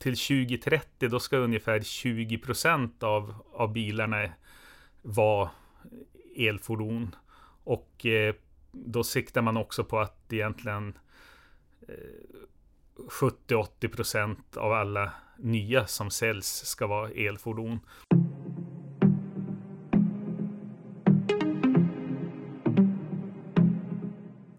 till 2030 då ska ungefär 20 procent av, av bilarna vara elfordon. Och eh, då siktar man också på att egentligen eh, 70-80 procent av alla nya som säljs ska vara elfordon.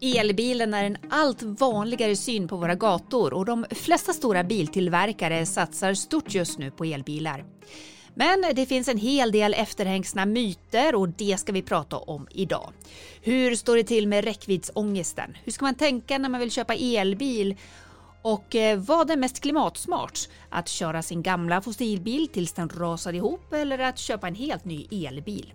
Elbilen är en allt vanligare syn på våra gator och de flesta stora biltillverkare satsar stort just nu på elbilar. Men det finns en hel del efterhängsna myter och det ska vi prata om idag. Hur står det till med räckviddsångesten? Hur ska man tänka när man vill köpa elbil? Och eh, vad är mest klimatsmart? Att köra sin gamla fossilbil tills den rasar ihop eller att köpa en helt ny elbil?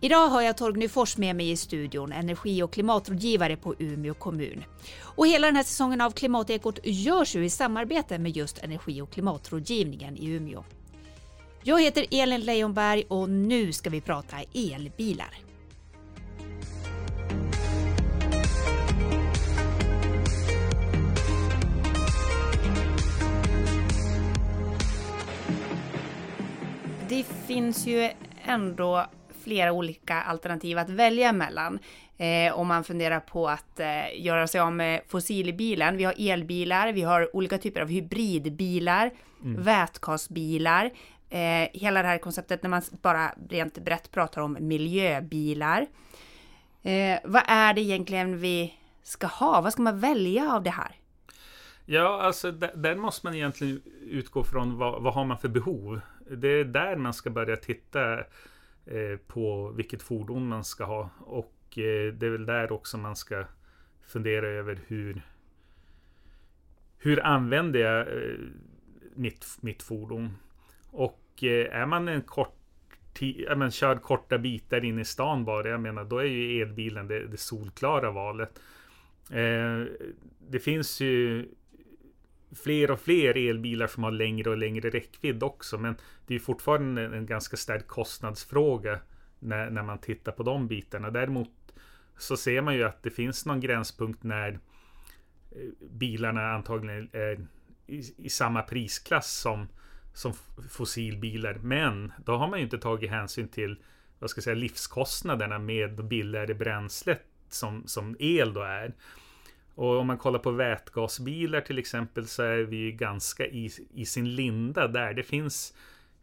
Idag har jag Torgny Fors med mig i studion, energi och klimatrådgivare på Umeå kommun. Och hela den här säsongen av Klimatekot görs ju i samarbete med just energi och klimatrådgivningen i Umeå. Jag heter Elin Leijonberg och nu ska vi prata elbilar. Det finns ju ändå flera olika alternativ att välja mellan. Eh, om man funderar på att eh, göra sig av med fossilbilen. Vi har elbilar, vi har olika typer av hybridbilar, mm. vätgasbilar. Eh, hela det här konceptet när man bara rent brett pratar om miljöbilar. Eh, vad är det egentligen vi ska ha? Vad ska man välja av det här? Ja, alltså där, måste man egentligen utgå från vad, vad har man för behov. Det är där man ska börja titta Eh, på vilket fordon man ska ha. Och eh, det är väl där också man ska fundera över hur hur använder jag eh, mitt, mitt fordon? Och är man en kort ja, men kör korta bitar in i stan bara, jag menar då är ju elbilen det, det solklara valet. Eh, det finns ju fler och fler elbilar som har längre och längre räckvidd också. Men det är fortfarande en ganska stark kostnadsfråga när, när man tittar på de bitarna. Däremot så ser man ju att det finns någon gränspunkt när eh, bilarna antagligen är i, i samma prisklass som, som fossilbilar. Men då har man ju inte tagit hänsyn till vad ska jag säga, livskostnaderna med billigare bränslet som, som el då är. Och om man kollar på vätgasbilar till exempel så är vi ganska i, i sin linda där. Det finns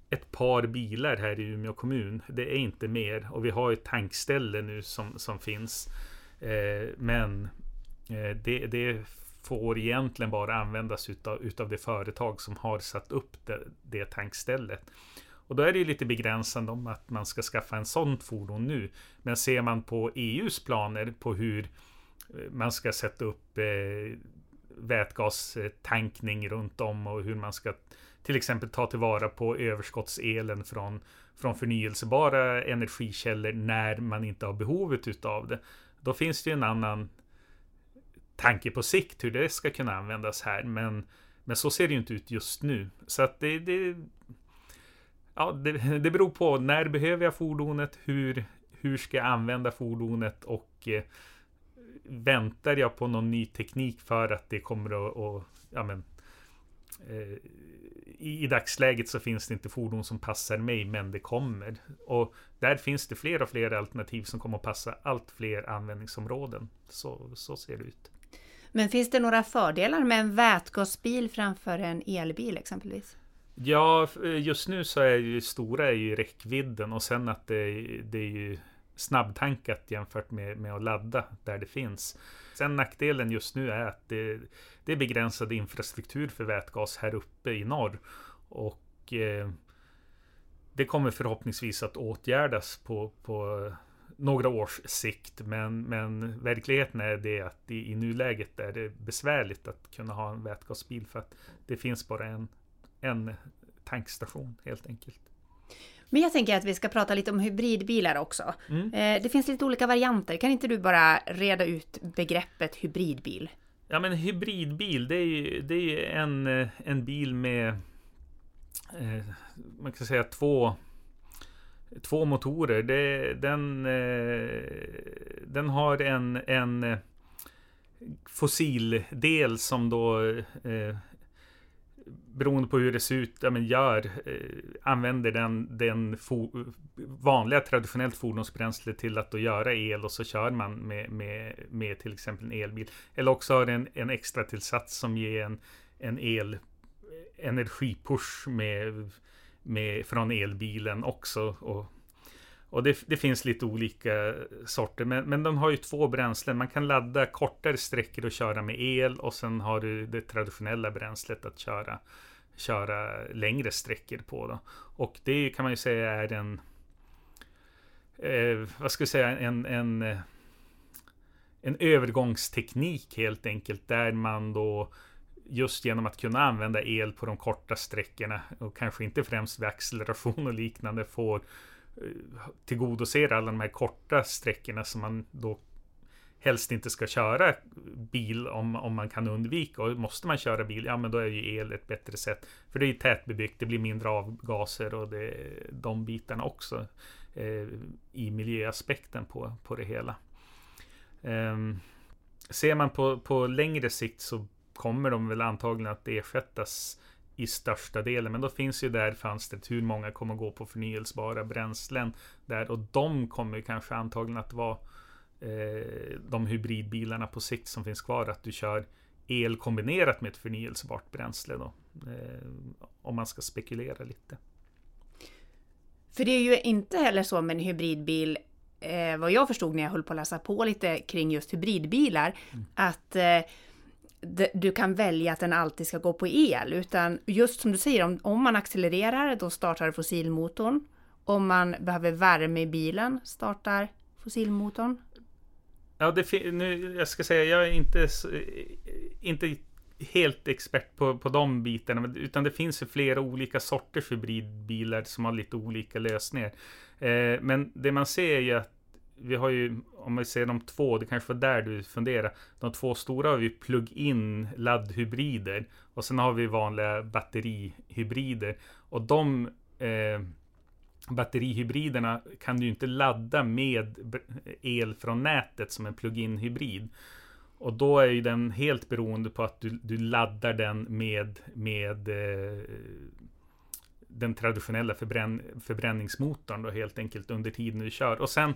ett par bilar här i Umeå kommun. Det är inte mer. Och vi har ett tankställe nu som, som finns. Eh, men eh, det, det, får egentligen bara användas utav, utav det företag som har satt upp det, det tankstället. Och då är det ju lite begränsande om att man ska skaffa en sånt fordon nu. Men ser man på EUs planer på hur man ska sätta upp eh, vätgastankning runt om och hur man ska till exempel ta tillvara på överskottselen från, från förnyelsebara energikällor när man inte har behovet utav det. Då finns det ju en annan tanke på sikt hur det ska kunna användas här. Men, men så ser det ju inte ut just nu. Så att det, det, ja, det, det beror på när behöver jag fordonet? Hur, hur ska jag använda fordonet? Och eh, väntar jag på någon ny teknik för att det kommer att, att ja, men, eh, i, i, dagsläget så finns det inte fordon som passar mig, men det kommer. Och där finns det fler och fler alternativ som kommer att passa allt fler användningsområden. Så, så ser det ut. Men finns det några fördelar med en vätgasbil framför en elbil exempelvis? Ja, just nu så är ju stora är ju räckvidden och sen att det, det är ju snabbtankat jämfört med, med att ladda där det finns. Sen nackdelen just nu är att det, det är begränsad infrastruktur för vätgas här uppe i norr. Och eh, det kommer förhoppningsvis att åtgärdas på, på några års sikt. Men, men verkligheten är det att i, i nuläget är det besvärligt att kunna ha en vätgasbil för att det finns bara en, en tankstation helt enkelt. Men jag tänker att vi ska prata lite om hybridbilar också. Mm. Eh, det finns lite olika varianter. Kan inte du bara reda ut begreppet hybridbil? Ja men hybridbil det är ju, det är en, eh, en bil med eh, man kan säga två två motorer. Det, den, den har en, en fossildel som då beroende på hur det ser ut, ja, men gör, eh, använder den, den vanliga traditionellt fordonsbränsle till att då göra el och så kör man med, med, med till exempel en elbil. Eller också har en, en extra tillsats som ger en, en el eh, energipush med, med, från elbilen också. Och, och det, det, finns lite olika sorter, men, men de har ju två bränslen. Man kan ladda kortare sträckor och köra med el och sen har du det traditionella bränslet att köra, köra längre sträckor på. Då. Och det kan man ju säga är en, eh, vad ska jag säga, en, en, eh, en övergångsteknik helt enkelt, där man då just genom att kunna använda el på de korta sträckorna och kanske inte främst vid acceleration och liknande får tillgodoser alla de här korta sträckorna som man då helst inte ska köra bil om, om man kan undvika. Och måste man köra bil, ja men då är ju el ett bättre sätt. För det är ju tätbebyggt, det blir mindre avgaser och det, de bitarna också eh, i miljöaspekten på, på det hela. Eh, ser man på, på längre sikt så kommer de väl antagligen att ersättas i största delen. Men då finns ju där fönstret hur många kommer gå på förnyelsebara bränslen där och de kommer kanske antagligen att vara eh, de hybridbilarna på sikt som finns kvar. Att du kör el kombinerat med ett förnyelsebart bränsle då. Eh, om man ska spekulera lite. För det är ju inte heller så med en hybridbil eh, vad jag förstod när jag höll på att läsa på lite kring just hybridbilar, mm. att du kan välja att den alltid ska gå på el, utan just som du säger, om, om man accelererar, då startar fossilmotorn. Om man behöver värme i bilen, startar fossilmotorn. Ja, det nu, jag ska säga, jag är inte, eh, inte helt expert på, på de bitarna, utan det finns ju flera olika sorters hybridbilar som har lite olika lösningar. Eh, men det man ser är ju att vi har ju, om vi ser de två, det kanske var där du funderar. De två stora har vi plug-in laddhybrider. Och sen har vi vanliga batterihybrider. Och de eh, batterihybriderna kan du inte ladda med el från nätet som en plug-in hybrid. Och då är ju den helt beroende på att du, du laddar den med, med eh, den traditionella förbrän, förbränningsmotorn då helt enkelt under tiden du kör. Och sen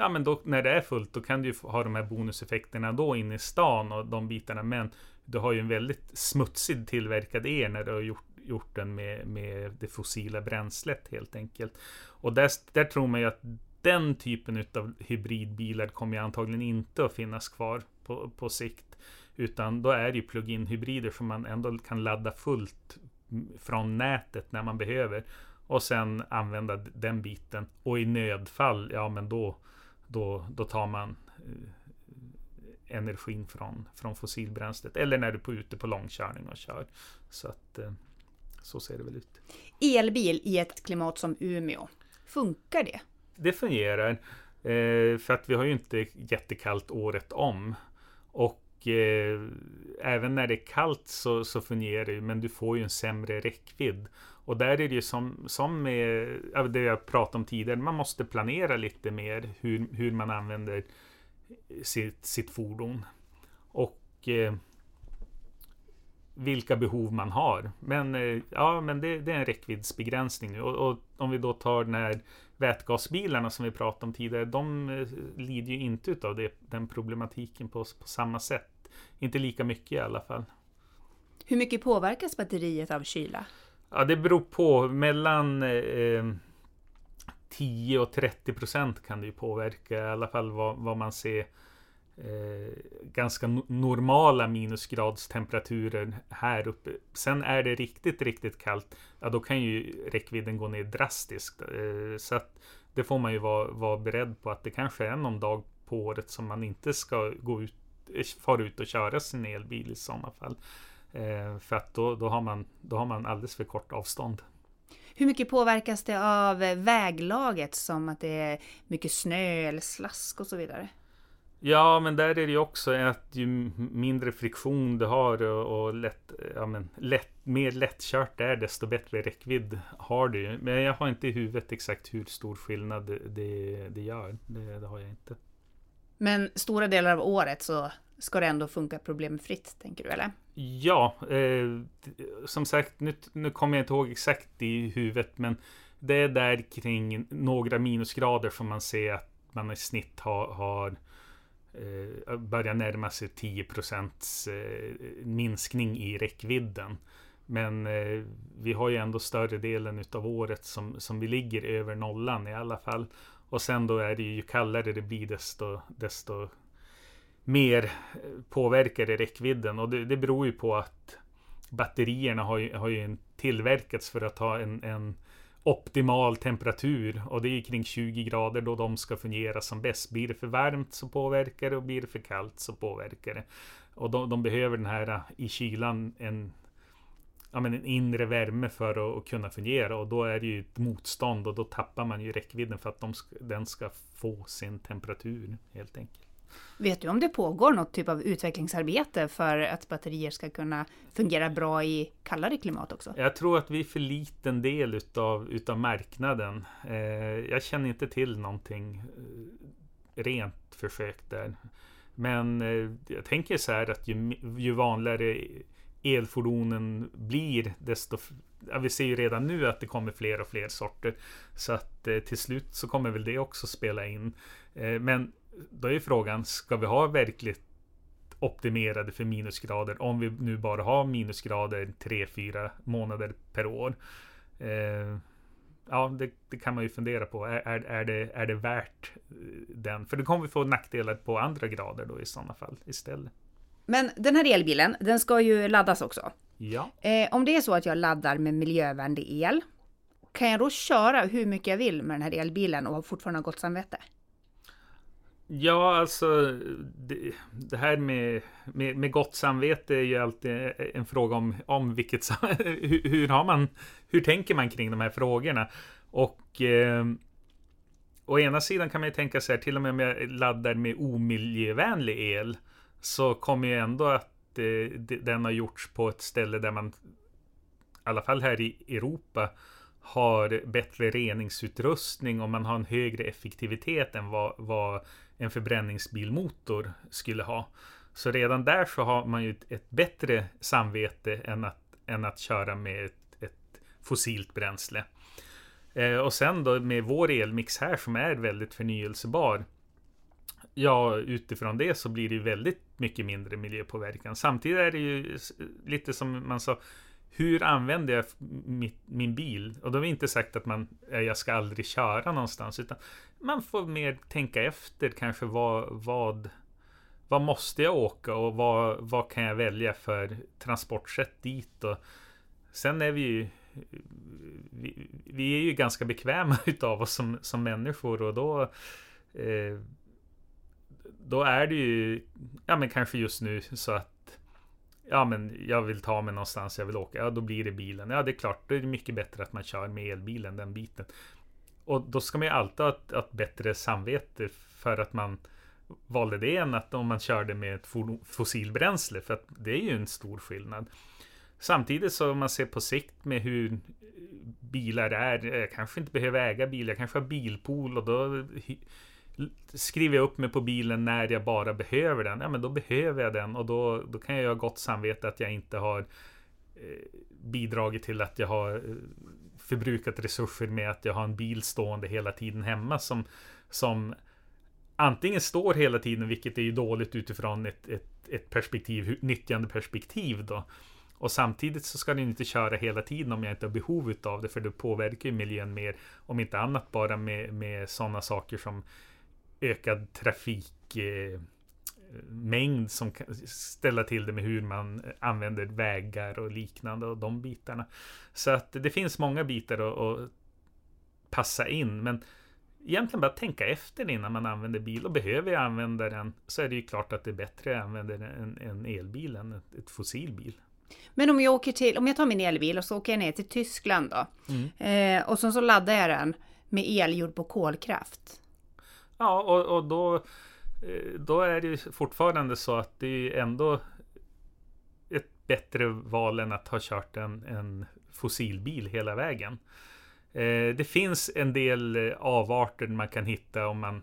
ja men då när det är fullt då kan du ju ha de här bonuseffekterna då inne i stan och de bitarna. Men du har ju en väldigt smutsig tillverkad el när du har gjort, gjort den med, med det fossila bränslet helt enkelt. Och där, där tror man ju att den typen av hybridbilar kommer ju antagligen inte att finnas kvar på, på sikt. Utan då är det ju plug-in hybrider som man ändå kan ladda fullt från nätet när man behöver. Och sen använda den biten. Och i nödfall, ja men då då, då tar man eh, energin från, från fossilbränslet. Eller när du är ute på långkörning och kör. Så att eh, så ser det väl ut. Elbil i ett klimat som Umeå, funkar det? Det fungerar. Eh, för att vi har ju inte jättekallt året om. Och eh, även när det är kallt så, så fungerar det men du får ju en sämre räckvidd. Och där är det ju som, som med det jag pratade om tidigare, man måste planera lite mer hur, hur man använder sitt, sitt fordon. Och eh, vilka behov man har. Men eh, ja, men det, det, är en räckviddsbegränsning nu. Och, och, om vi då tar den här vätgasbilarna som vi pratade om tidigare, de eh, lider ju inte av det, den problematiken på, på samma sätt. Inte lika mycket i alla fall. Hur mycket påverkas batteriet av kyla? Ja, det beror på. Mellan eh, 10 och 30 procent kan det ju påverka. I alla fall vad, vad man ser eh, ganska normala minusgradstemperaturer här uppe. Sen är det riktigt, riktigt kallt. Ja, då kan ju räckvidden gå ner drastiskt. Eh, så att det får man ju vara, vara beredd på att det kanske är någon dag på året som man inte ska gå ut, eh, fara ut och köra sin elbil i sådana fall. Eh, för att då, då, har man, då har man alldeles för kort avstånd. Hur mycket påverkas det av väglaget som att det är mycket snö eller slask och så vidare? Ja, men där är det ju också att ju mindre friktion du har och, och lätt, ja, men lätt, mer lättkört det är, desto bättre räckvidd har du. Men jag har inte i huvudet exakt hur stor skillnad det, det, gör. Det, det, har jag inte. Men stora delar av året så ska det ändå funka problemfritt, tänker du eller? Ja, eh, som sagt, nu, nu kommer jag inte ihåg exakt i huvudet, men det är där kring några minusgrader som man ser att man i snitt har, har eh, börjar närma sig 10 procents eh, minskning i räckvidden. Men eh, vi har ju ändå större delen utav året som, som vi ligger över nollan i alla fall. Och sen då är det ju, ju kallare det blir desto, desto mer eh, påverkar det räckvidden. Och det, det beror ju på att batterierna har ju, har ju tillverkats för att ha en, en optimal temperatur och det är kring 20 grader då de ska fungera som bäst. Blir det för varmt så påverkar det och blir det för kallt så påverkar det. Och de, de behöver den här äh, i kylan en ja, men en inre värme för att, att, kunna fungera och då är det ju ett motstånd och då tappar man ju räckvidden för att de den ska få sin temperatur helt enkelt. Vet du om det pågår något typ av utvecklingsarbete för att batterier ska kunna fungera bra i kallare klimat också? Jag tror att vi är för liten del utav, utav marknaden. Eh, jag känner inte till någonting eh, rent försök där. Men eh, jag tänker så här att ju, ju vanligare elfordonen blir, desto... Ja, vi ser ju redan nu att det kommer fler och fler sorter. Så att eh, till slut så kommer väl det också spela in. Eh, men då är frågan, ska vi ha verkligt optimerade för minusgrader om vi nu bara har minusgrader 3-4 månader per år? Eh, ja, det, det, kan man ju fundera på. Är, är, är, det, är det värt eh, den? För det kommer vi få nackdelar på andra grader då i sådana fall istället. Men den här elbilen, den ska ju laddas också. Ja. Eh, om det är så att jag laddar med miljövänlig el, kan jag då köra hur mycket jag vill med den här elbilen och fortfarande ha gott samvete? Ja, alltså det, det här med, med, med, gott samvete är ju alltid en fråga om, om vilket hur, hur, har man, hur tänker man kring de här frågorna? Och eh, å ena sidan kan man ju tänka sig här, till och med om jag laddar med omiljövänlig el, så kommer ju ändå att eh, den har gjorts på ett ställe där man, i alla fall här i Europa, har bättre reningsutrustning och man har en högre effektivitet än vad, vad en förbränningsbilmotor skulle ha. Så redan där så har man ju ett, ett bättre samvete än att, än att köra med ett, ett fossilt bränsle. Eh, och sen då med vår elmix här som är väldigt förnyelsebar. Ja, utifrån det så blir det ju väldigt mycket mindre miljöpåverkan. Samtidigt är det ju lite som man sa, hur använder jag mitt, min bil? Och då har vi inte sagt att man, jag ska aldrig köra någonstans, utan man får mer tänka efter kanske vad, vad, vad måste jag åka och vad, vad kan jag välja för transportsätt dit? Och sen är vi ju vi, vi är ju ganska bekväma utav oss som, som människor och då eh, då är det ju ja men kanske just nu så att ja men jag vill ta mig någonstans, jag vill åka, ja då blir det bilen. Ja det är klart, då är det mycket bättre att man kör med elbilen, den biten. Och då ska man ju alltid ha ett, ett bättre samvete för att man valde det än att om man körde med ett fossilbränsle, för att det är ju en stor skillnad. Samtidigt så om man ser på sikt med hur bilar är, jag kanske inte behöver äga bil, jag kanske har bilpool och då skriver jag upp mig på bilen när jag bara behöver den. Ja, men då behöver jag den och då, då kan jag ha gott samvete att jag inte har eh, bidragit till att jag har eh, förbrukat resurser med att jag har en bil stående hela tiden hemma som, som antingen står hela tiden, vilket är ju dåligt utifrån ett, ett, ett perspektiv, nyttjandeperspektiv då. Och samtidigt så ska den inte köra hela tiden om jag inte har behov av det, för det påverkar ju miljön mer. Om inte annat bara med, med sådana saker som ökad trafik eh, som kan ställa till det med hur man använder vägar och liknande och de bitarna. Så att det finns många bitar att, passa in, men egentligen bara tänka efter innan man använder bil och behöver jag använda den så är det ju klart att det är bättre att använda en, en elbil än ett, ett fossilbil. Men om jag åker till, om jag tar min elbil och så åker jag ner till Tyskland då. Mm. Eh, och sen så laddar jag den med el gjord på kolkraft. Ja, och, och då, Eh, då är det fortfarande så att det är ändå ett bättre val än att ha kört en, en fossilbil hela vägen. Eh, det finns en del eh, avarter man kan hitta om man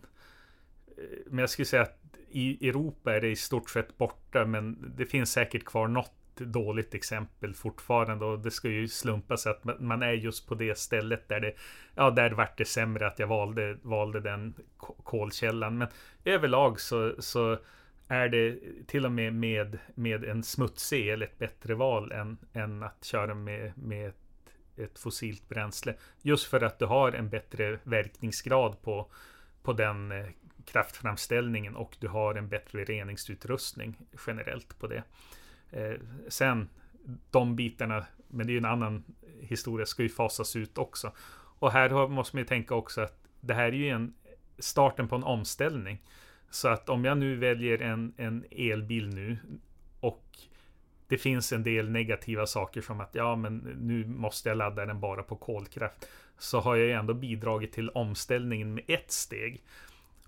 men jag skulle säga att i Europa är det i stort sett borta, men det finns säkert kvar något dåligt exempel fortfarande och det ska ju slumpa sig att man är just på det stället där det ja, där vart det sämre att jag valde, valde den kolkällan. Men överlag så, så är det till och med med, med en smutsig el ett bättre val än, än att köra med, med ett, ett fossilt bränsle. Just för att du har en bättre verkningsgrad på, på den eh, kraftframställningen och du har en bättre reningsutrustning generellt på det. Eh, sen de bitarna, men det är ju en annan historia, ska ju fasas ut också. Och här måste man ju tänka också att det här är ju en starten på en omställning. Så att om jag nu väljer en, en elbil nu och det finns en del negativa saker som att ja, men nu måste jag ladda den bara på kolkraft. Så har jag ju ändå bidragit till omställningen med ett steg.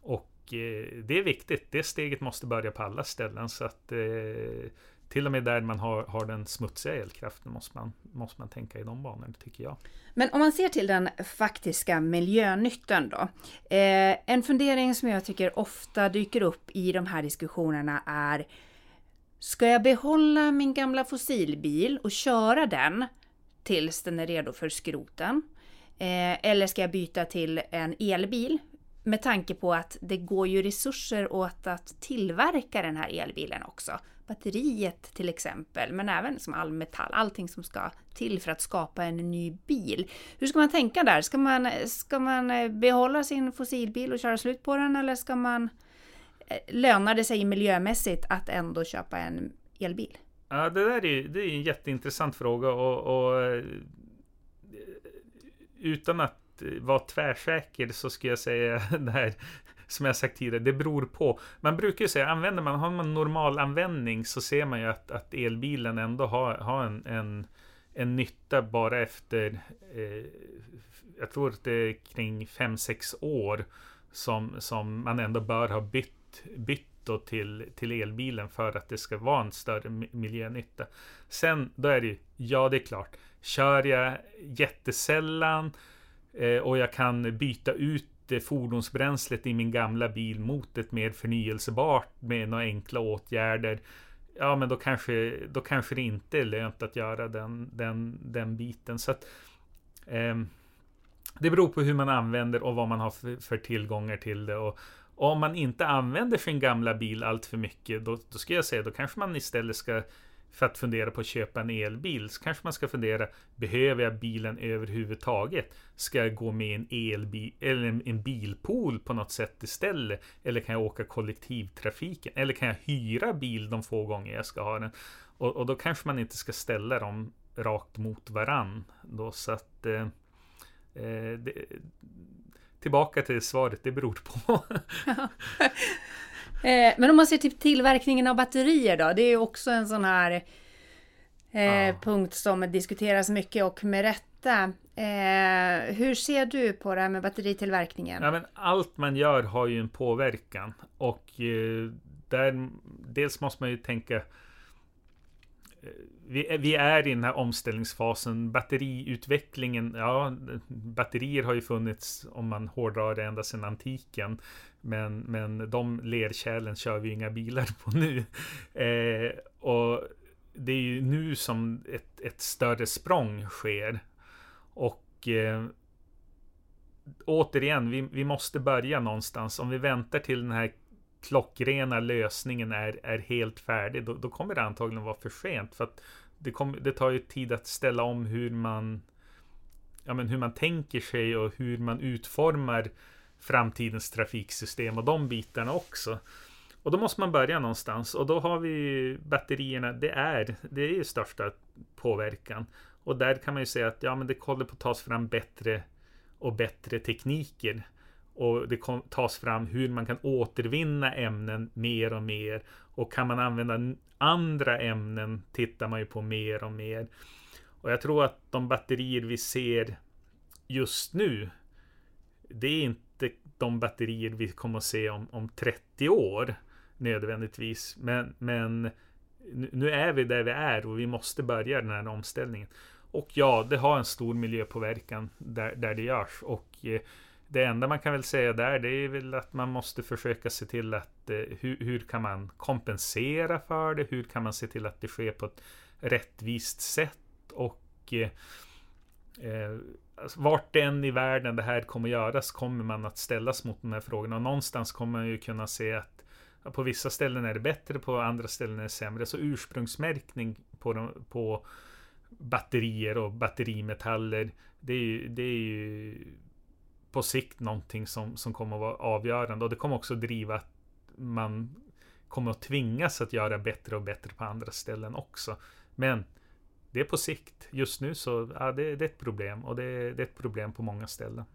Och eh, det är viktigt. Det steget måste börja på alla ställen. Så att eh, till och med där man har, har den smutsiga elkraften måste man, måste man tänka i de banorna, tycker jag. Men om man ser till den faktiska miljönyttan då. Eh, en fundering som jag tycker ofta dyker upp i de här diskussionerna är Ska jag behålla min gamla fossilbil och köra den tills den är redo för skroten? Eh, eller ska jag byta till en elbil? Med tanke på att det går ju resurser åt att tillverka den här elbilen också batteriet till exempel, men även som all metall, allting som ska till för att skapa en ny bil. Hur ska man tänka där? Ska man, ska man eh, behålla sin fossilbil och köra slut på den eller ska man eh, lönar det sig miljömässigt att ändå köpa en elbil? Ja, det där är, det är en jätteintressant fråga och, och eh, utan att vara tvärsäker så skulle jag säga det här som jag sagt tidigare, det beror på. Man brukar ju säga, använder man, har man normal användning så ser man ju att, att elbilen ändå har, har en, en, en nytta bara efter, eh, jag tror att det är kring 5-6 år som, som man ändå bör ha bytt, bytt till, till elbilen för att det ska vara en större miljönytta. Sen, då är det ju, ja det är klart, kör jag jättesällan eh, och jag kan byta ut fordonsbränslet i min gamla bil mot ett mer förnyelsebart med några enkla åtgärder. Ja, men då kanske, då kanske det inte är lönt att göra den, den, den biten. Så att, eh, det beror på hur man använder och vad man har för, för tillgångar till det. Och, och, om man inte använder sin gamla bil allt för mycket, då, då ska jag säga, då kanske man istället ska för att fundera på att köpa en elbil så kanske man ska fundera, behöver jag bilen överhuvudtaget? Ska jag gå med en elbil eller en, en bilpool på något sätt istället? Eller kan jag åka kollektivtrafiken? Eller kan jag hyra bil de få gånger jag ska ha den? Och, och då kanske man inte ska ställa dem rakt mot varann. Då, så att eh, eh det, tillbaka till svaret, det beror på. Eh, men om man ser till tillverkningen av batterier då, det är ju också en sån här eh, ja. punkt som diskuteras mycket och med rätta. Eh, hur ser du på det här med batteritillverkningen? Ja, men allt man gör har ju en påverkan och eh, där dels måste man ju tänka eh, vi, vi, är i den här omställningsfasen. Batteriutvecklingen, ja, batterier har ju funnits om man hårdrar det ända sedan antiken. Men, men de lerkärlen kör vi inga bilar på nu. Eh, och det är ju nu som ett, ett större språng sker. Och eh, återigen, vi, vi måste börja någonstans. Om vi väntar till den här klockrena lösningen är, är helt färdig, då, då kommer det antagligen vara för sent. För att det, kom, det tar ju tid att ställa om hur man, ja, men hur man tänker sig och hur man utformar framtidens trafiksystem och de bitarna också. Och då måste man börja någonstans och då har vi batterierna. Det är, det är ju största påverkan. Och där kan man ju säga att ja, men det håller på att tas fram bättre och bättre tekniker. Och det tas fram hur man kan återvinna ämnen mer och mer. Och kan man använda andra ämnen tittar man ju på mer och mer. Och jag tror att de batterier vi ser just nu, det är inte de batterier vi kommer att se om, om 30 år nödvändigtvis. Men, men nu är vi där vi är och vi måste börja den här omställningen. Och ja, det har en stor miljöpåverkan där, där det görs. Och eh, det enda man kan väl säga där det är väl att man måste försöka se till att eh, hur, hur kan man kompensera för det? Hur kan man se till att det sker på ett rättvist sätt? Och eh, eh alltså, vart än i världen det här kommer göras kommer man att ställas mot de här frågorna. Och någonstans kommer man ju kunna se att på vissa ställen är det bättre, på andra ställen är det sämre. Så ursprungsmärkning på, de, på batterier och batterimetaller, det är ju, det är ju på sikt någonting som, som kommer att vara avgörande. Och det kommer också driva att man kommer att tvingas att göra bättre och bättre på andra ställen också. Men det är på sikt. Just nu så ja, det, det är ett problem och det, det är ett problem på många ställen.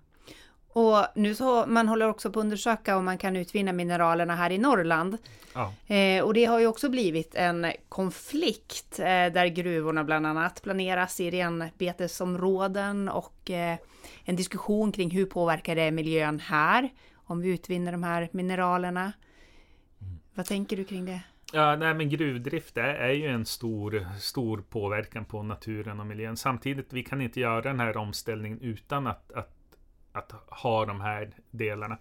Och nu så, man håller också på att undersöka om man kan utvinna mineralerna här i Norrland. Ja. Eh, och det har ju också blivit en konflikt eh, där gruvorna bland annat planeras i renbetesområden och eh, en diskussion kring hur påverkar det miljön här om vi utvinner de här mineralerna. Mm. Vad tänker du kring det? Ja, nej, men gruvdrift är, är ju en stor, stor påverkan på naturen och miljön. Samtidigt, vi kan inte göra den här omställningen utan att, att att ha de här delarna.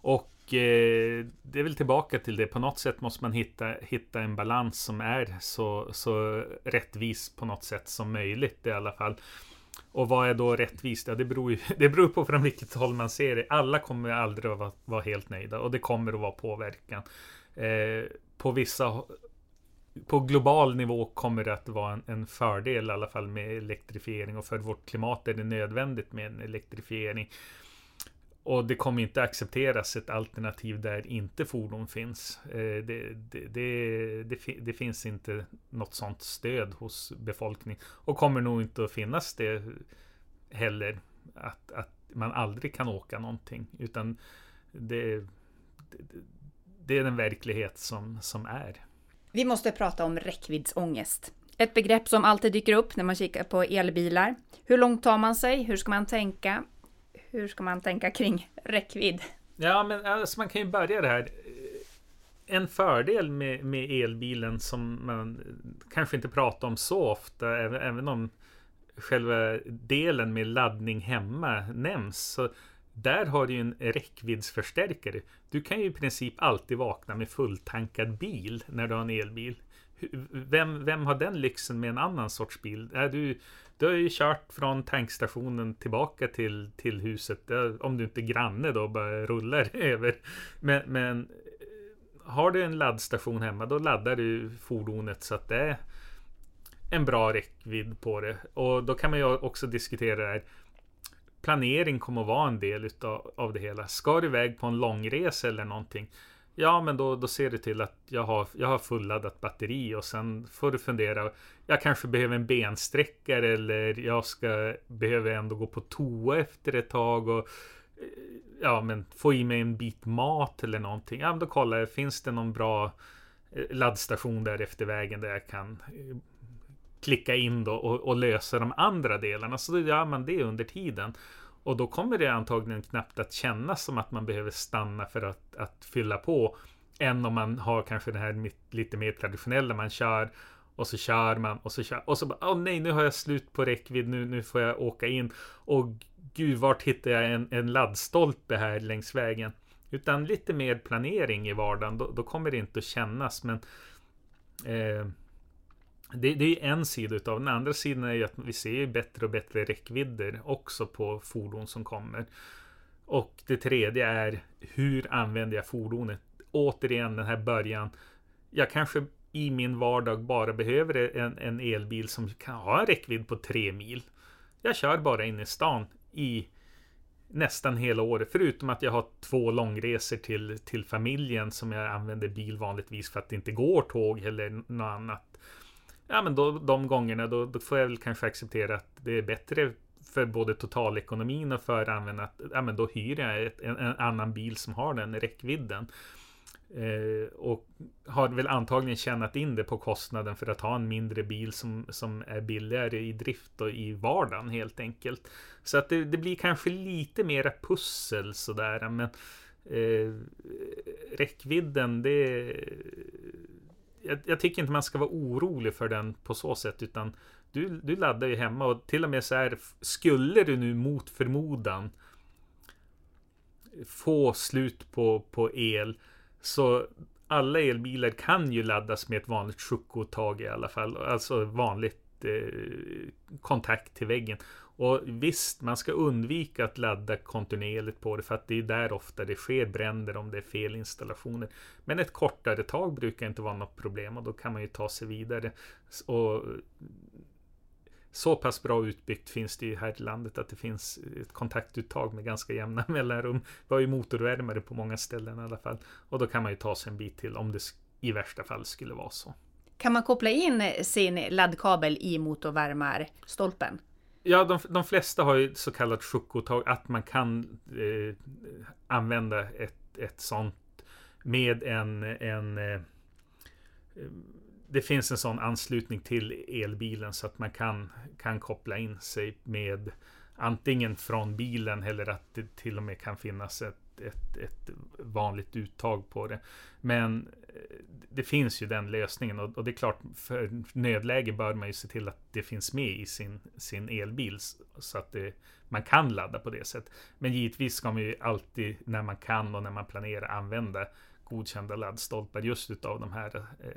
Och eh, det är väl tillbaka till det. På något sätt måste man hitta, hitta en balans som är så, så rättvis på något sätt som möjligt i alla fall. Och vad är då rättvist? Ja, det, beror ju, det beror på från vilket håll man ser det. Alla kommer aldrig att vara, vara helt nöjda och det kommer att vara påverkan. Eh, på vissa på global nivå kommer det att vara en, en, fördel i alla fall med elektrifiering och för vårt klimat är det nödvändigt med en elektrifiering. Och det kommer inte accepteras ett alternativ där inte fordon finns. Eh, det, det, det, det, finns inte något sådant stöd hos befolkningen. Och kommer nog inte att finnas det heller. Att, att man aldrig kan åka någonting. Utan det, det är den verklighet som, som är. Vi måste prata om räckviddsångest. Ett begrepp som alltid dyker upp när man kikar på elbilar. Hur långt tar man sig? Hur ska man tänka? Hur ska man tänka kring räckvidd? Ja, men alltså man kan ju börja det här. En fördel med, med elbilen som man kanske inte pratar om så ofta, även, även om själva delen med laddning hemma nämns. Så där har du ju en räckviddsförstärkare. Du kan ju i princip alltid vakna med fulltankad bil när du har en elbil. Vem, vem har den lyxen med en annan sorts bil? Du, du har ju kört från tankstationen tillbaka till, till huset. Om du inte är granne då bara rullar över. Men, men eh, har du en laddstation hemma då laddar du fordonet så att det är en bra räckvidd på det. Och då kan man ju också diskutera det här planering kommer att vara en del utav, av det hela. Ska du iväg på en långresa eller någonting? Ja, men då, då ser du till att jag har, jag har fulladdat batteri och sen får du fundera. Jag kanske behöver en bensträckare eller jag ska behöver ändå gå på toa efter ett tag och eh, ja, men få i mig en bit mat eller någonting. Ja, men då kollar jag. Finns det någon bra eh, laddstation där efter vägen där jag kan eh, klicka in då och, och, lösa de andra delarna. Så då gör man det under tiden. Och då kommer det antagligen knappt att kännas som att man behöver stanna för att, att fylla på. Än om man har kanske det här lite mer traditionella, man kör och så kör man och så kör och så bara, åh oh, nej, nu har jag slut på räckvidd, nu, nu får jag åka in. Och gud, vart hittar jag en, en laddstolpe här längs vägen? Utan lite mer planering i vardagen, då, då kommer det inte att kännas. Men eh, det, det, är en sida utav den andra sidan är ju att vi ser bättre och bättre räckvidder också på fordon som kommer. Och det tredje är hur använder jag fordonet? Återigen den här början. Jag kanske i min vardag bara behöver en, en elbil som kan ha en räckvidd på tre mil. Jag kör bara in i stan i nästan hela året. Förutom att jag har två långresor till, till familjen som jag använder bil vanligtvis för att det inte går tåg eller något annat. Ja men då, de gångerna då, då får jag väl kanske acceptera att det är bättre för både totalekonomin och för användarna. att ja, men då hyr jag ett, en, en, annan bil som har den räckvidden. Eh, och har väl antagligen tjänat in det på kostnaden för att ha en mindre bil som, som är billigare i drift och i vardagen helt enkelt. Så att det, det blir kanske lite mera pussel sådär men eh, räckvidden det jag, jag, tycker inte man ska vara orolig för den på så sätt utan du, du laddar ju hemma och till och med så här skulle du nu mot förmodan få slut på, på el. Så alla elbilar kan ju laddas med ett vanligt sjukkotag i alla fall. Alltså vanligt Eh, kontakt till väggen. Och visst, man ska undvika att ladda kontinuerligt på det för att det är där ofta det sker bränder om det är fel installationer. Men ett kortare tag brukar inte vara något problem och då kan man ju ta sig vidare. Och så pass bra utbyggt finns det ju här i landet att det finns ett kontaktuttag med ganska jämna mellanrum. Vi har ju motorvärmare på många ställen i alla fall. Och då kan man ju ta sig en bit till om det i värsta fall skulle vara så. Kan man koppla in sin laddkabel i motorvärmarstolpen? Ja, de, de flesta har ju så kallat sjukkotag, att man kan eh, använda ett, ett sånt med en, en eh, det finns en sån anslutning till elbilen så att man kan, kan koppla in sig med antingen från bilen eller att det till och med kan finnas ett, ett, ett vanligt uttag på det. Men det finns ju den lösningen och, och, det är klart för nödläge bör man ju se till att det finns med i sin, sin elbil så att det, man kan ladda på det sättet. Men givetvis ska man ju alltid när man kan och när man planerar använda godkända laddstolpar just utav de här eh,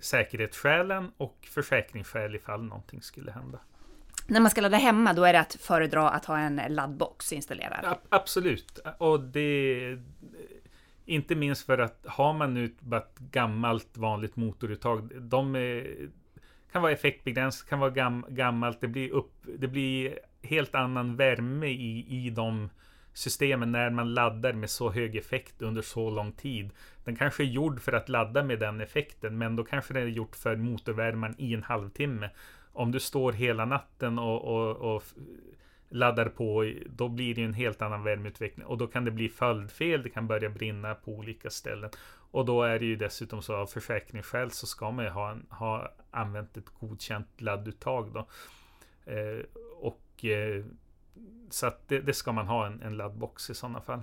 säkerhetsskälen och försäkringsskäl ifall någonting skulle hända. När man ska ladda hemma, då är det att föredra att ha en laddbox installerad? Ja, absolut. Och det inte minst för att har man nu bara ett gammalt vanligt motoruttag, de är, kan vara effektbegränsat, kan vara gam, gammalt, det blir, upp, det blir helt annan värme i, i de systemen när man laddar med så hög effekt under så lång tid. Den kanske är gjord för att ladda med den effekten, men då kanske den är gjort för motorvärmaren i en halvtimme. Om du står hela natten och, och, och laddar på, då blir det en helt annan värmeutveckling och då kan det bli följdfel. Det kan börja brinna på olika ställen och då är det ju dessutom så av försäkringsskäl så ska man ju ha, en, ha använt ett godkänt ladduttag då. Eh, och eh, så att det, det, ska man ha en, en laddbox i sådana fall.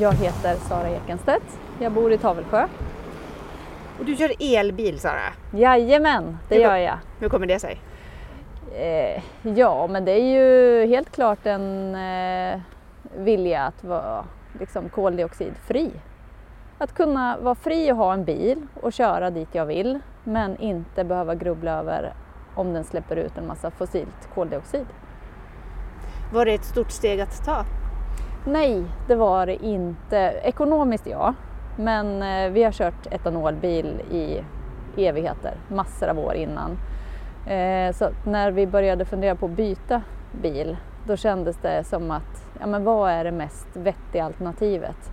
Jag heter Sara Ekenstedt. Jag bor i Tavelsjö. Och du kör elbil Sara? Jajamän, det hur, gör jag. Hur kommer det sig? Eh, ja, men det är ju helt klart en eh, vilja att vara liksom, koldioxidfri. Att kunna vara fri och ha en bil och köra dit jag vill men inte behöva grubbla över om den släpper ut en massa fossilt koldioxid. Var det ett stort steg att ta? Nej, det var det inte. Ekonomiskt ja, men eh, vi har kört etanolbil i evigheter, massor av år innan. Eh, så när vi började fundera på att byta bil, då kändes det som att, ja men vad är det mest vettiga alternativet?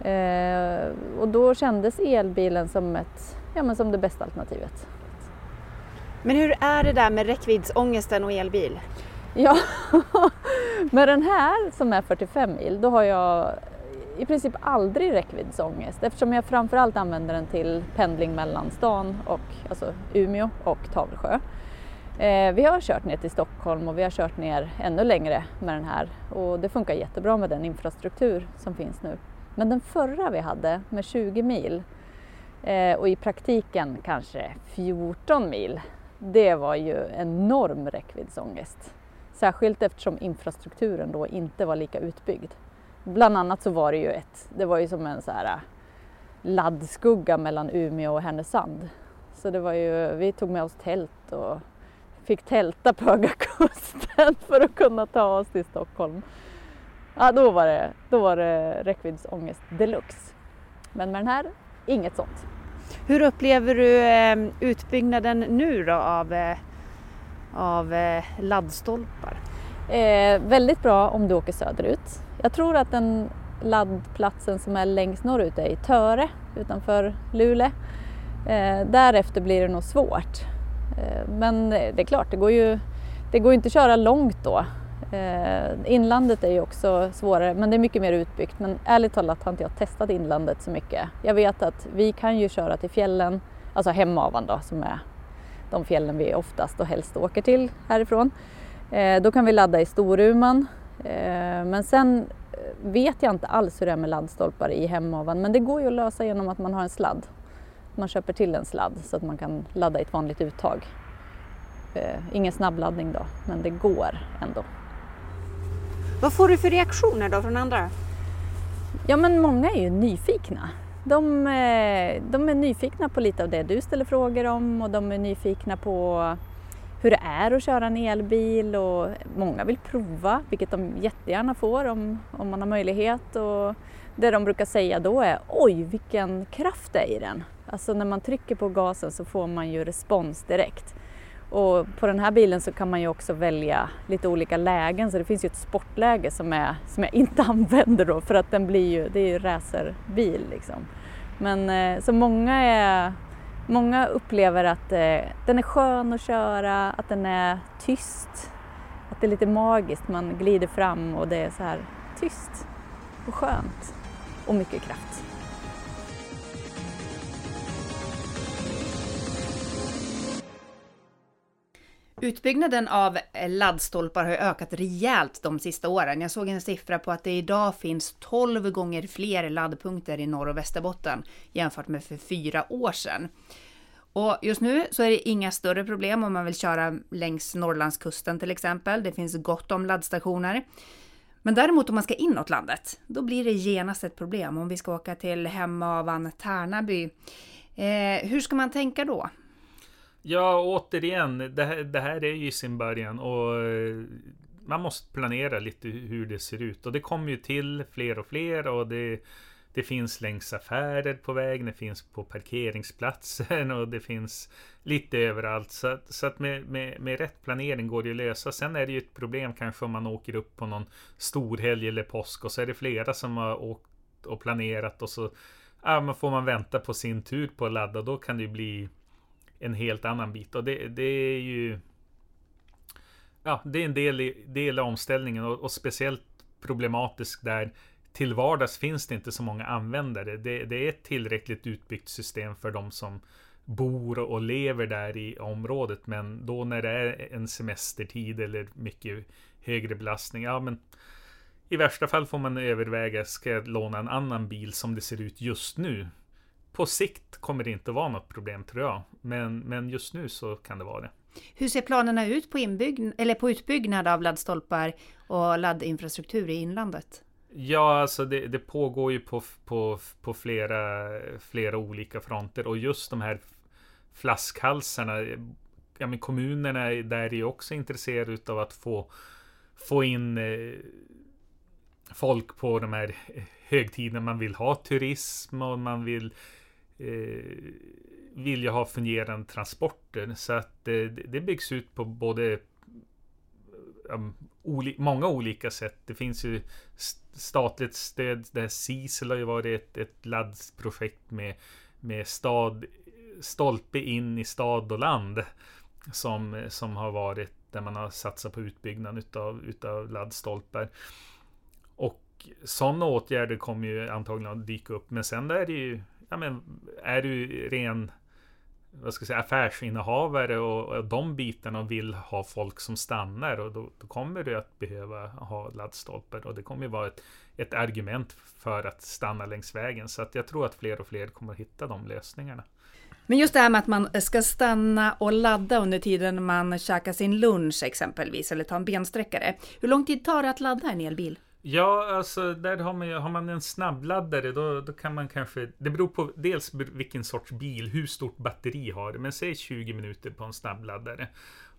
Eh, och då kändes elbilen som, ett, ja men som det bästa alternativet. Men hur är det där med räckviddsångesten och elbil? Ja, med den här som är 45 mil, då har jag i princip aldrig räckviddsångest eftersom jag framförallt använder den till pendling mellan stan och alltså Umeå och Tavelsjö. Eh, vi har kört ner till Stockholm och vi har kört ner ännu längre med den här och det funkar jättebra med den infrastruktur som finns nu. Men den förra vi hade med 20 mil eh, och i praktiken kanske 14 mil, det var ju enorm räckviddsångest. Särskilt eftersom infrastrukturen då inte var lika utbyggd. Bland annat så var det ju ett, det var ju som en så här äh, laddskugga mellan Umeå och Härnösand. Så det var ju, vi tog med oss tält och fick tälta på Höga Kusten för att kunna ta oss till Stockholm. Ja, då var det, då var det räckviddsångest deluxe. Men med den här, inget sånt. Hur upplever du ehm, utbyggnaden nu då av, eh, av eh, laddstolpar? Eh, väldigt bra om du åker söderut. Jag tror att den laddplatsen som är längst norrut är i Töre utanför Luleå. Eh, därefter blir det nog svårt. Eh, men det är klart, det går ju det går inte att köra långt då. Eh, inlandet är ju också svårare, men det är mycket mer utbyggt. Men ärligt talat har inte jag testat inlandet så mycket. Jag vet att vi kan ju köra till fjällen, alltså Hemavan då, som är de fjällen vi oftast och helst åker till härifrån. Eh, då kan vi ladda i Storuman Eh, men sen vet jag inte alls hur det är med laddstolpar i hemavan men det går ju att lösa genom att man har en sladd. Man köper till en sladd så att man kan ladda i ett vanligt uttag. Ingen snabbladdning då, men det går ändå. Vad får du för reaktioner då från andra? Ja men många är ju nyfikna. De, eh, de, är nyfikna på lite av det du ställer frågor om och de är nyfikna på hur det är att köra en elbil och många vill prova, vilket de jättegärna får om, om man har möjlighet. Och det de brukar säga då är oj vilken kraft det är i den. Alltså när man trycker på gasen så får man ju respons direkt. Och på den här bilen så kan man ju också välja lite olika lägen så det finns ju ett sportläge som, är, som jag inte använder då för att den blir ju, det är ju racerbil liksom. Men eh, så många, är, många upplever att eh, den är skön att köra, att den är tyst, att det är lite magiskt, man glider fram och det är så här tyst och skönt och mycket kraft. Utbyggnaden av laddstolpar har ökat rejält de sista åren. Jag såg en siffra på att det idag finns 12 gånger fler laddpunkter i Norr och Västerbotten jämfört med för fyra år sedan. Och just nu så är det inga större problem om man vill köra längs Norrlandskusten till exempel. Det finns gott om laddstationer. Men däremot om man ska inåt landet, då blir det genast ett problem om vi ska åka till Hemavan, Tärnaby. Eh, hur ska man tänka då? Ja, återigen, det här, det här är ju sin början och eh, man måste planera lite hur det ser ut. Och det kommer ju till fler och fler och det, det finns längs affärer på vägen, det finns på parkeringsplatser och det finns lite överallt. Så så att med, med, med rätt planering går det att lösa. Sen är det ju ett problem kanske om man åker upp på någon storhelg eller påsk och så är det flera som har åkt och planerat och så ja, men får man vänta på sin tur på att ladda. Då kan det ju bli en helt annan bit. Och det, det är ju... Ja, det är en del i, del av omställningen och, och speciellt problematiskt där till vardags finns det inte så många användare. Det, det, är ett tillräckligt utbyggt system för de som bor och lever där i området. Men då när det är en semestertid eller mycket högre belastning, ja men i värsta fall får man överväga, ska jag låna en annan bil som det ser ut just nu? På sikt kommer det inte vara något problem tror jag. Men, men just nu så kan det vara det. Hur ser planerna ut på, inbygg, eller på utbyggnad av laddstolpar och laddinfrastruktur i inlandet? Ja, alltså det, det, pågår ju på, på, på flera, flera olika fronter och just de här flaskhalsarna. Ja, men kommunerna där är ju också intresserade av att få, få in eh, folk på de här högtiderna. Man vill ha turism och man vill eh, vill ju ha fungerande transporter. Så att eh, det byggs ut på både eh, um, oli många olika sätt. Det finns ju statligt stöd. det här CISEL har ju varit ett, ett laddprojekt med, med stad, stolpe in i stad och land. Som, som har varit där man har satsat på utbyggnad utav, utav laddstolpar. Och sådana åtgärder kommer ju antagligen att dyka upp. Men sen är det ju ja, men, är du ren vad ska jag säga, affärsinnehavare och, och de bitarna och vill ha folk som stannar och då, då, kommer du att behöva ha laddstolpar och det kommer vara ett, ett argument för att stanna längs vägen. Så att jag tror att fler och fler kommer att hitta de lösningarna. Men just det här med att man ska stanna och ladda under tiden man käkar sin lunch exempelvis eller tar en bensträckare. Hur lång tid tar det att ladda en elbil? Ja, alltså där har man ju, har man en snabbladdare då, då kan man kanske, det beror på dels vilken sorts bil, hur stort batteri har det, men säg 20 minuter på en snabbladdare.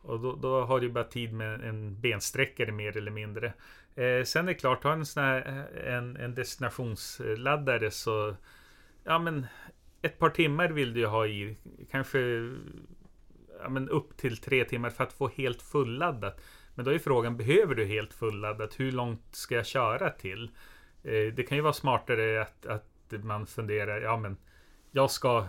Och då, då har du bara tid med en bensträckare mer eller mindre. Eh, sen är det klart, har en sån här, eh, en, en destinationsladdare så, ja men ett par timmar vill du ha i, kanske ja, men upp till tre timmar för att få helt fulladdat. Men då är frågan, behöver du helt fulladdat? Hur långt ska jag köra till? Eh, det kan ju vara smartare att, att man funderar, ja men jag ska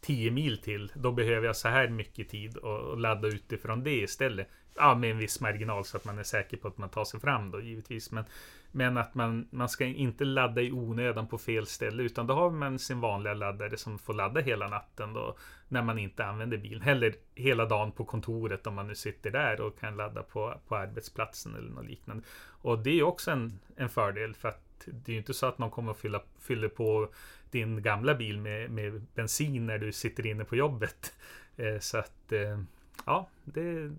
10 mil till. Då behöver jag så här mycket tid och ladda utifrån det istället. Ja, med en viss marginal så att man är säker på att man tar sig fram då givetvis. Men, men att man, man ska inte ladda i onödan på fel ställe utan då har man sin vanliga laddare som får ladda hela natten då när man inte använder bilen. Eller hela dagen på kontoret om man nu sitter där och kan ladda på, på arbetsplatsen eller något liknande. Och det är också en, en fördel för att det är ju inte så att någon kommer att fylla, fyller på din gamla bil med, med bensin när du sitter inne på jobbet. Eh, så att eh, ja, det är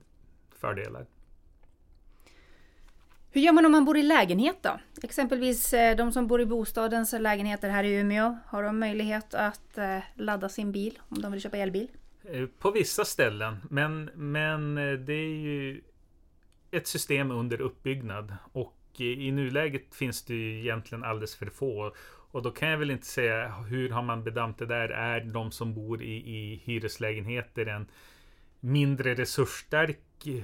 fördelar. Hur gör man om man bor i lägenhet då? Exempelvis eh, de som bor i bostadens lägenheter här i Umeå. Har de möjlighet att eh, ladda sin bil om de vill köpa elbil? Eh, på vissa ställen, men, men det är ju ett system under uppbyggnad och i nuläget finns det ju egentligen alldeles för få. Och då kan jag väl inte säga hur har man bedömt det där? Är de som bor i, i hyreslägenheter en mindre resursstark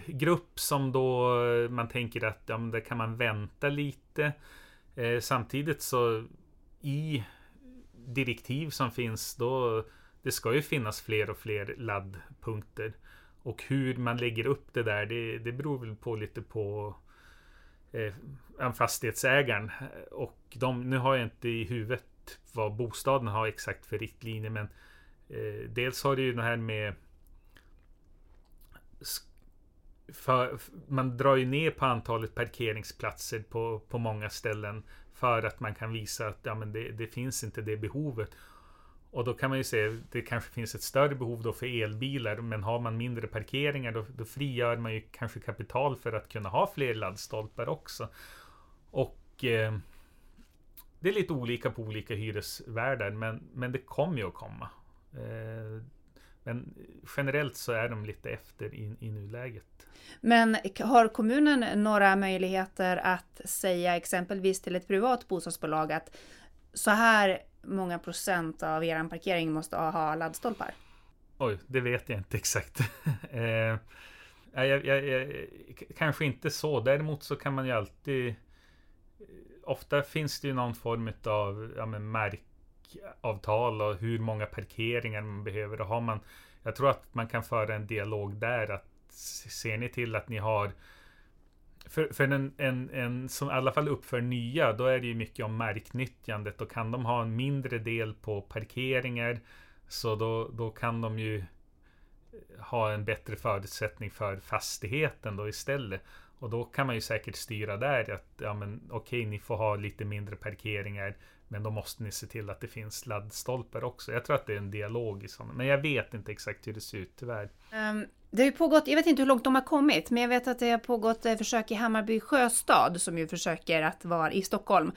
grupp som då man tänker att ja, där kan man vänta lite. Eh, samtidigt så i direktiv som finns då det ska ju finnas fler och fler laddpunkter. Och hur man lägger upp det där, det, det beror väl på lite på eh, fastighetsägaren. Och de, nu har jag inte i huvudet vad bostaden har exakt för riktlinjer men eh, dels har det ju det här med för, man drar ju ner på antalet parkeringsplatser på, på många ställen för att man kan visa att ja, men det, det finns inte det behovet. Och då kan man ju se det kanske finns ett större behov då för elbilar men har man mindre parkeringar då, då frigör man ju kanske kapital för att kunna ha fler laddstolpar också. Och eh, det är lite olika på olika hyresvärdar men, men det kommer ju att komma. Eh, men generellt så är de lite efter i, i nuläget. Men har kommunen några möjligheter att säga exempelvis till ett privat bostadsbolag att så här många procent av er parkering måste ha laddstolpar? Oj, det vet jag inte exakt. eh, jag, jag, jag, kanske inte så. Däremot så kan man ju alltid... Ofta finns det ju någon form av ja, märkavtal och hur många parkeringar man behöver. Då har man, jag tror att man kan föra en dialog där. att Ser ni till att ni har för, för en, en, en som i alla fall uppför nya, då är det ju mycket om marknyttjandet. Och kan de ha en mindre del på parkeringar, så då, då kan de ju ha en bättre förutsättning för fastigheten då istället. Och då kan man ju säkert styra där att ja men okej, ni får ha lite mindre parkeringar, men då måste ni se till att det finns laddstolpar också. Jag tror att det är en dialog i sådana, men jag vet inte exakt hur det ser ut tyvärr. Um, det har ju pågått, jag vet inte hur långt de har kommit, men jag vet att det har pågått eh, försök i Hammarby sjöstad som ju försöker att vara i Stockholm.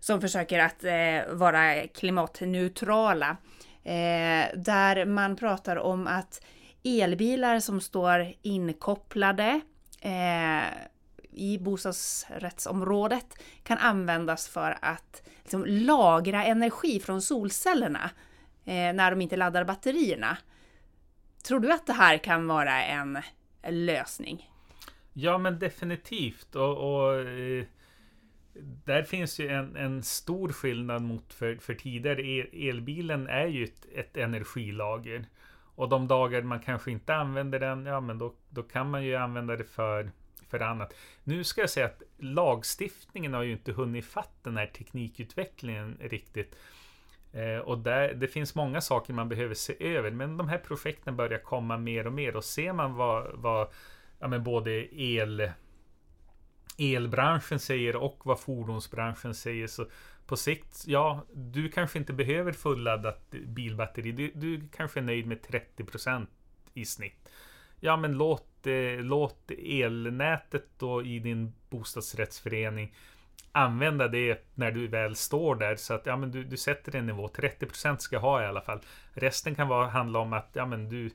Som försöker att eh, vara klimatneutrala. Eh, där man pratar om att elbilar som står inkopplade eh, i bostadsrättsområdet kan användas för att liksom, lagra energi från solcellerna eh, när de inte laddar batterierna. Tror du att det här kan vara en, lösning? Ja, men definitivt. Och, och eh, där finns ju en, en, stor skillnad mot för, för tidigare. elbilen är ju ett, ett, energilager. Och de dagar man kanske inte använder den, ja men då, då kan man ju använda det för, för annat. Nu ska jag säga att lagstiftningen har ju inte hunnit fatt den här teknikutvecklingen riktigt. Eh, och där, det finns många saker man behöver se över, men de här projekten börjar komma mer och mer. Och ser man vad, vad ja, men både el, elbranschen säger och vad fordonsbranschen säger, så på sikt, ja, du kanske inte behöver fulladdat bilbatteri. Du, du kanske är nöjd med 30 procent i snitt. Ja, men låt, eh, låt elnätet då i din bostadsrättsförening använda det när du väl står där. Så att ja, men du, du sätter en nivå. 30% ska ha i alla fall. Resten kan vara, handla om att ja, men du,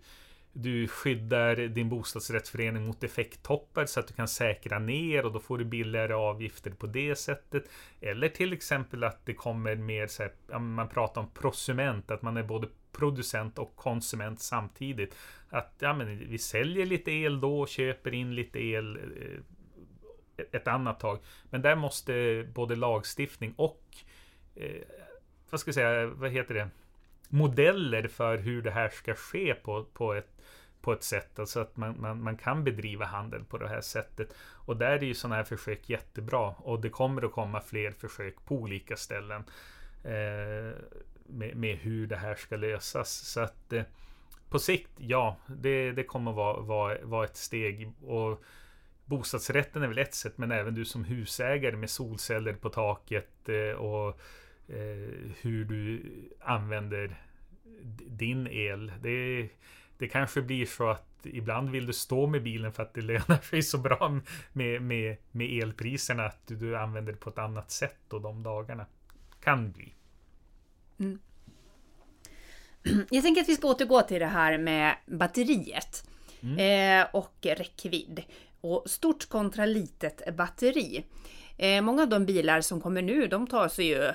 du skyddar din bostadsrättsförening mot effekttoppar så att du kan säkra ner och då får du billigare avgifter på det sättet. Eller till exempel att det kommer mer så här, man pratar om prosument, att man är både producent och konsument samtidigt. Att ja, men vi säljer lite el då, och köper in lite el eh, ett annat tag. Men där måste både lagstiftning och eh, vad ska jag säga, vad heter det? modeller för hur det här ska ske på, på ett på ett sätt, alltså att man, man, man kan bedriva handel på det här sättet. Och där är ju sådana här försök jättebra. Och det kommer att komma fler försök på olika ställen. Eh, med, med, hur det här ska lösas. Så att eh, på sikt, ja, det, det kommer vara, vara, vara ett steg. Och bostadsrätten är väl ett sätt, men även du som husägare med solceller på taket eh, och eh, hur du använder din el. Det, det kanske blir så att ibland vill du stå med bilen för att det lönar sig så bra med, med, med elpriserna att du, du använder det på ett annat sätt då de dagarna. Kan bli. Mm. Jag tänker att vi ska återgå till det här med batteriet mm. eh, och räckvidd. Och stort kontra litet batteri. Eh, många av de bilar som kommer nu, de tar sig ju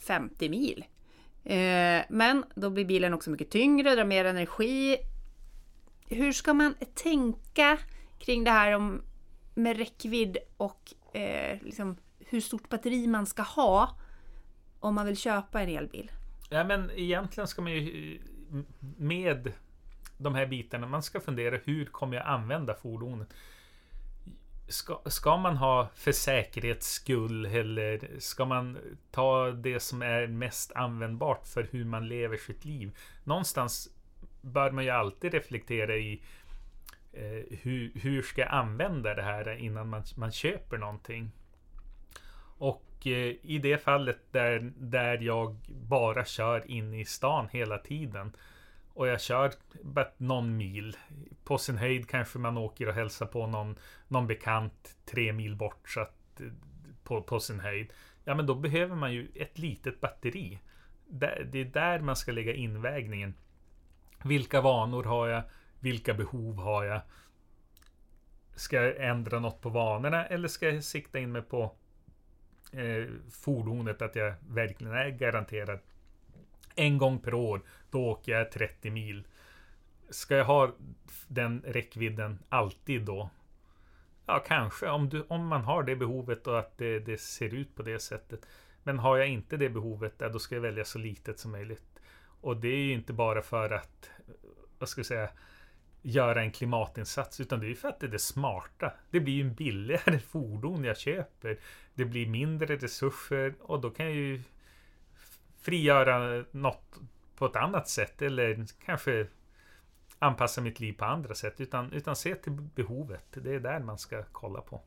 50 mil. Eh, men då blir bilen också mycket tyngre, drar mer energi. Hur ska man tänka kring det här om, med räckvidd och eh, liksom hur stort batteri man ska ha om man vill köpa en elbil? Ja, men egentligen ska man ju med de här bitarna, man ska fundera hur kommer jag använda fordonet? Ska, ska man ha för säkerhets skull eller ska man ta det som är mest användbart för hur man lever sitt liv? Någonstans bör man ju alltid reflektera i eh, hur, hur ska jag använda det här innan man, man köper någonting? Och eh, i det fallet där, där jag bara kör in i stan hela tiden och jag kör bara någon mil. På sin höjd kanske man åker och hälsar på någon, någon bekant tre mil bort så att, på, på sin höjd. Ja, men då behöver man ju ett litet batteri. Det är där man ska lägga invägningen. Vilka vanor har jag? Vilka behov har jag? Ska jag ändra något på vanorna eller ska jag sikta in mig på eh, fordonet att jag verkligen är garanterad en gång per år, då åker jag 30 mil. Ska jag ha den räckvidden alltid då? Ja, kanske om, du, om man har det behovet och att det, det ser ut på det sättet. Men har jag inte det behovet, då ska jag välja så litet som möjligt. Och det är ju inte bara för att, vad ska jag säga, göra en klimatinsats, utan det är ju för att det är det smarta. Det blir ju en billigare fordon jag köper. Det blir mindre resurser och då kan jag ju frigöra något på ett annat sätt eller kanske anpassa mitt liv på andra sätt. Utan, utan se till behovet. Det är där man ska kolla på.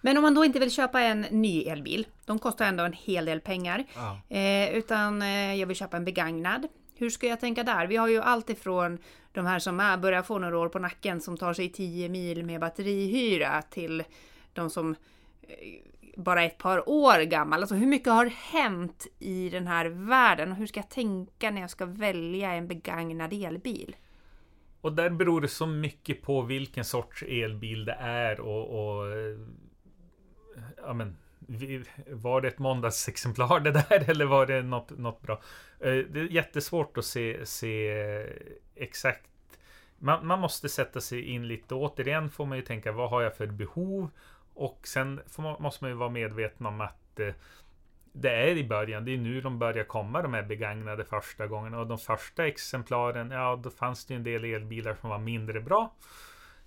Men om man då inte vill köpa en ny elbil, de kostar ändå en hel del pengar. Ja. Eh, utan eh, jag vill köpa en begagnad. Hur ska jag tänka där? Vi har ju allt ifrån de här som är, börjar få några år på nacken som tar sig 10 mil med batterihyra till de som bara bara ett par år gammal. Alltså hur mycket har hänt i den här världen och hur ska jag tänka när jag ska välja en begagnad elbil? Och där beror det så mycket på vilken sorts elbil det är och, och eh, ja men, var det ett måndagsexemplar det där eller var det något, något bra? Eh, det är jättesvårt att se, se eh, exakt. Man, man måste sätta sig in lite. Återigen får man ju tänka, vad har jag för behov? Och sen man, måste man ju vara medveten om att eh, det är i början, det är nu de börjar komma de här begagnade första gången. Och de första exemplaren, ja då fanns det ju en del elbilar som var mindre bra.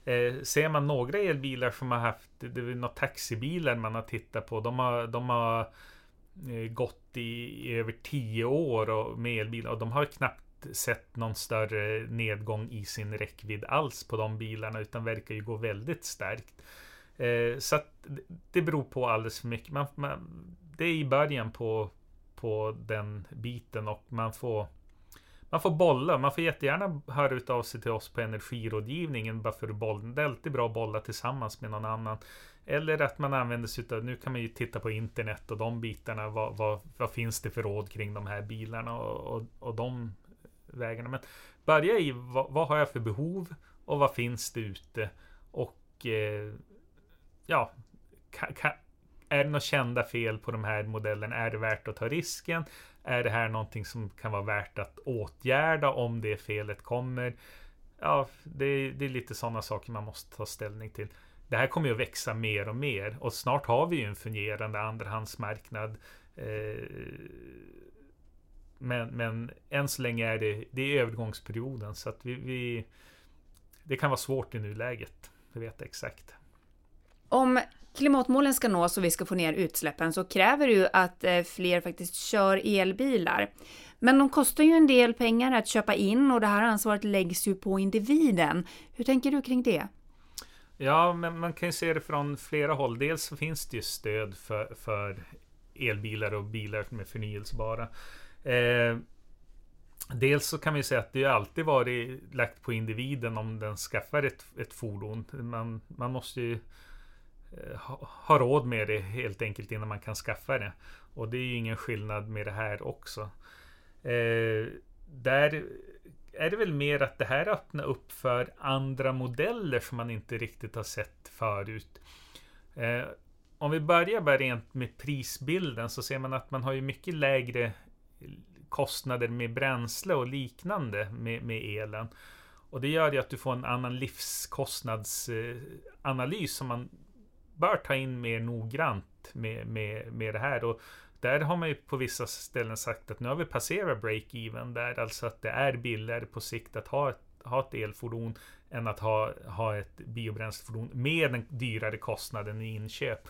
Eh, ser man några elbilar som har haft, det är några taxibilar man har tittat på. De har, de har eh, gått i, i, över tio år och, med elbilar och de har knappt sett någon större nedgång i sin räckvidd alls på de bilarna utan verkar ju gå väldigt starkt. Eh, så att det beror på alldeles för mycket. Man, man, det är i början på, på den biten och man får man får bolla. Man får jättegärna höra av sig till oss på energirådgivningen bara för att. Det är alltid bra att bolla tillsammans med någon annan. Eller att man använder sig av, nu kan man ju titta på internet och de bitarna. Vad, vad, vad finns det för råd kring de här bilarna och, och, och de vägarna. Men börja i vad, vad, har jag för behov och vad finns det ute? Och eh, ja, ka, ka, är det några kända fel på de här modellerna? Är det värt att ta risken? Är det här någonting som kan vara värt att åtgärda om det felet kommer? Ja, det, det är lite sådana saker man måste ta ställning till. Det här kommer ju att växa mer och mer och snart har vi ju en fungerande andrahandsmarknad. Eh, Men, men än så länge är det, det är övergångsperioden så att vi, vi det kan vara svårt i nuläget att veta exakt. Om klimatmålen ska nås och vi ska få ner utsläppen så kräver det ju att eh, fler faktiskt kör elbilar. Men de kostar ju en del pengar att köpa in och det här ansvaret läggs ju på individen. Hur tänker du kring det? Ja, men man kan ju se det från flera håll. Dels så finns det ju stöd för, för elbilar och bilar som är förnyelsebara. Eh, dels så kan vi säga att det alltid varit lagt på individen om den skaffar ett, ett fordon. Man, man måste ju Eh, ha, ha råd med det helt enkelt innan man kan skaffa det. Och det är ju ingen skillnad med det här också. Eh, där är det väl mer att det här öppnar upp för andra modeller som man inte riktigt har sett förut. Eh, om vi börjar bara rent med prisbilden så ser man att man har ju mycket lägre kostnader med bränsle och liknande med, med elen. Och det gör ju att du får en annan livskostnadsanalys eh, som man bör ta in mer noggrant med, med, med det här. Och där har man ju på vissa ställen sagt att nu har vi passerat break-even där, alltså att det är billigare på sikt att ha ett, ha ett elfordon än att ha, ha ett biobränslefordon med den dyrare kostnaden i inköp.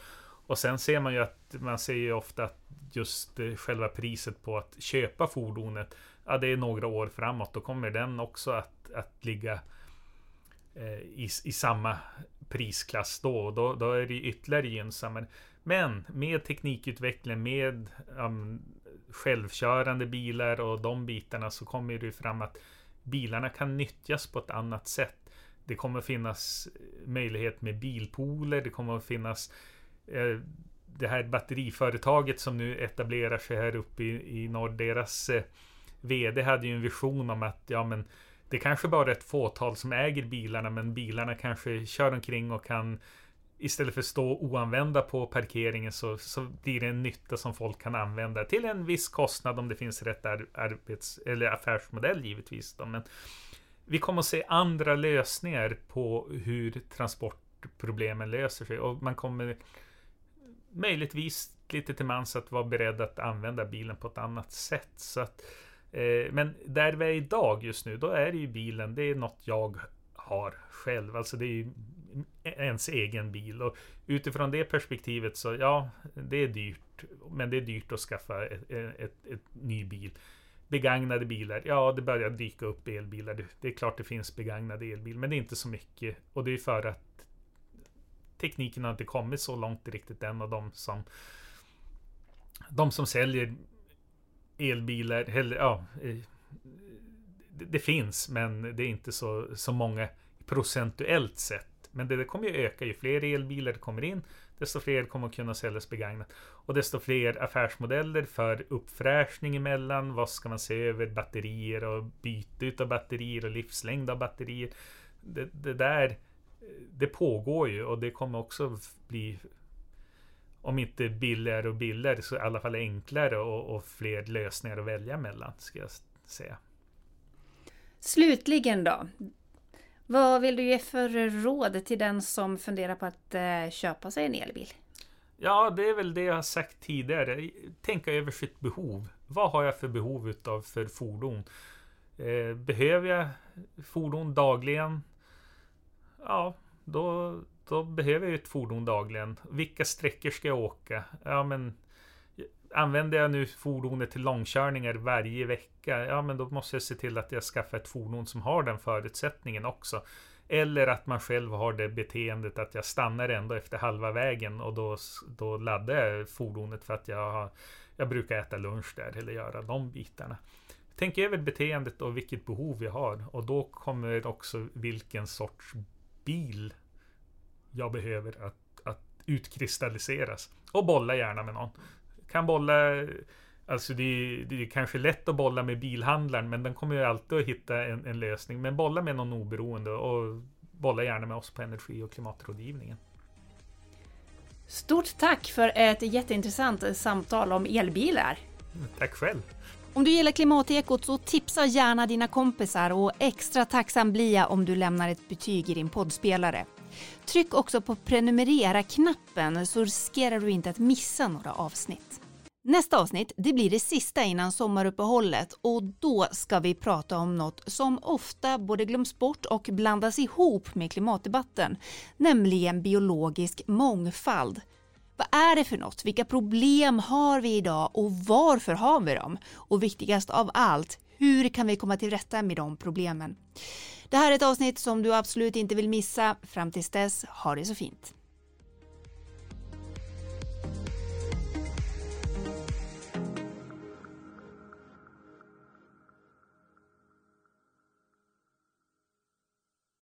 Och sen ser man ju att man ser ju ofta att just eh, själva priset på att köpa fordonet, ja det är några år framåt, då kommer den också att, att ligga eh, i, i samma prisklass då. Då, då är det ytterligare gynnsammare. Men med teknikutveckling, med um, självkörande bilar och de bitarna så kommer det fram att bilarna kan nyttjas på ett annat sätt. Det kommer finnas möjlighet med bilpooler, det kommer finnas eh, det här batteriföretaget som nu etablerar sig här uppe i, i norr, deras eh, VD hade ju en vision om att ja men det kanske bara är ett fåtal som äger bilarna men bilarna kanske kör omkring och kan istället för att stå oanvända på parkeringen så, så blir det en nytta som folk kan använda till en viss kostnad om det finns rätt arbets eller affärsmodell givetvis. Då. Men vi kommer att se andra lösningar på hur transportproblemen löser sig och man kommer möjligtvis lite till mans att vara beredd att använda bilen på ett annat sätt. Så att, eh, Eh, men där vi är idag just nu, då är det ju bilen, det är något jag har själv. Alltså det är ju ens egen bil. Och utifrån det perspektivet så ja, det är dyrt. Men det är dyrt att skaffa ett, ett, ett, ny bil. Begagnade bilar, ja det börjar dyka upp elbilar. Det, det är klart det finns begagnade elbilar, men det är inte så mycket. Och det är för att tekniken har inte kommit så långt riktigt än och de som de som säljer elbilar, eller ja, det, det, finns men det är inte så, så många procentuellt sett. Men det, det kommer ju öka ju fler elbilar det kommer in, desto fler kommer att kunna säljas begagnat. Och desto fler affärsmodeller för uppfräschning emellan. Vad ska man se över? Batterier och byte av batterier och livslängd av batterier. Det, det där det pågår ju och det kommer också bli om inte billigare och billigare så i alla fall enklare och, och fler lösningar att välja mellan, ska jag säga. Slutligen då. Vad vill du ge för råd till den som funderar på att eh, köpa sig en elbil? Ja, det är väl det jag har sagt tidigare. Tänka över sitt behov. Vad har jag för behov utav för fordon? Eh, behöver jag fordon dagligen? ja, då, då behöver jag ett fordon dagligen. Vilka sträckor ska jag åka? Ja, men Använder jag nu fordonet till långkörningar varje vecka, ja men då måste jag se till att jag skaffar ett fordon som har den förutsättningen också. Eller att man själv har det beteendet att jag stannar ändå efter halva vägen och då, då laddar jag fordonet för att jag, har, jag brukar äta lunch där eller göra de bitarna. Tänk över beteendet och vilket behov jag har och då kommer också vilken sorts bil jag behöver att, att utkristalliseras. Och bolla gärna med någon. Kan bolla Alltså det är, det är kanske lätt att bolla med bilhandlaren men den kommer ju alltid att hitta en, en, lösning. Men bolla med någon oberoende och bolla gärna med oss på Energi och klimatrådgivningen. Stort tack för ett jätteintressant samtal om elbilar. Tack själv. Om du gillar Klimatekot så tipsa gärna dina kompisar och extra tacksam blir jag om du lämnar ett betyg i din poddspelare. Tryck också på prenumerera-knappen så riskerar du inte att missa några avsnitt. Nästa avsnitt det blir det sista innan sommaruppehållet och då ska vi prata om något som ofta både glöms bort och blandas ihop med klimatdebatten, nämligen biologisk mångfald. Vad är det för något? Vilka problem har vi idag och varför har vi dem? Och viktigast av allt, hur kan vi komma till rätta med de problemen? Det här är ett avsnitt som du absolut inte vill missa. Fram tills dess, ha det så fint.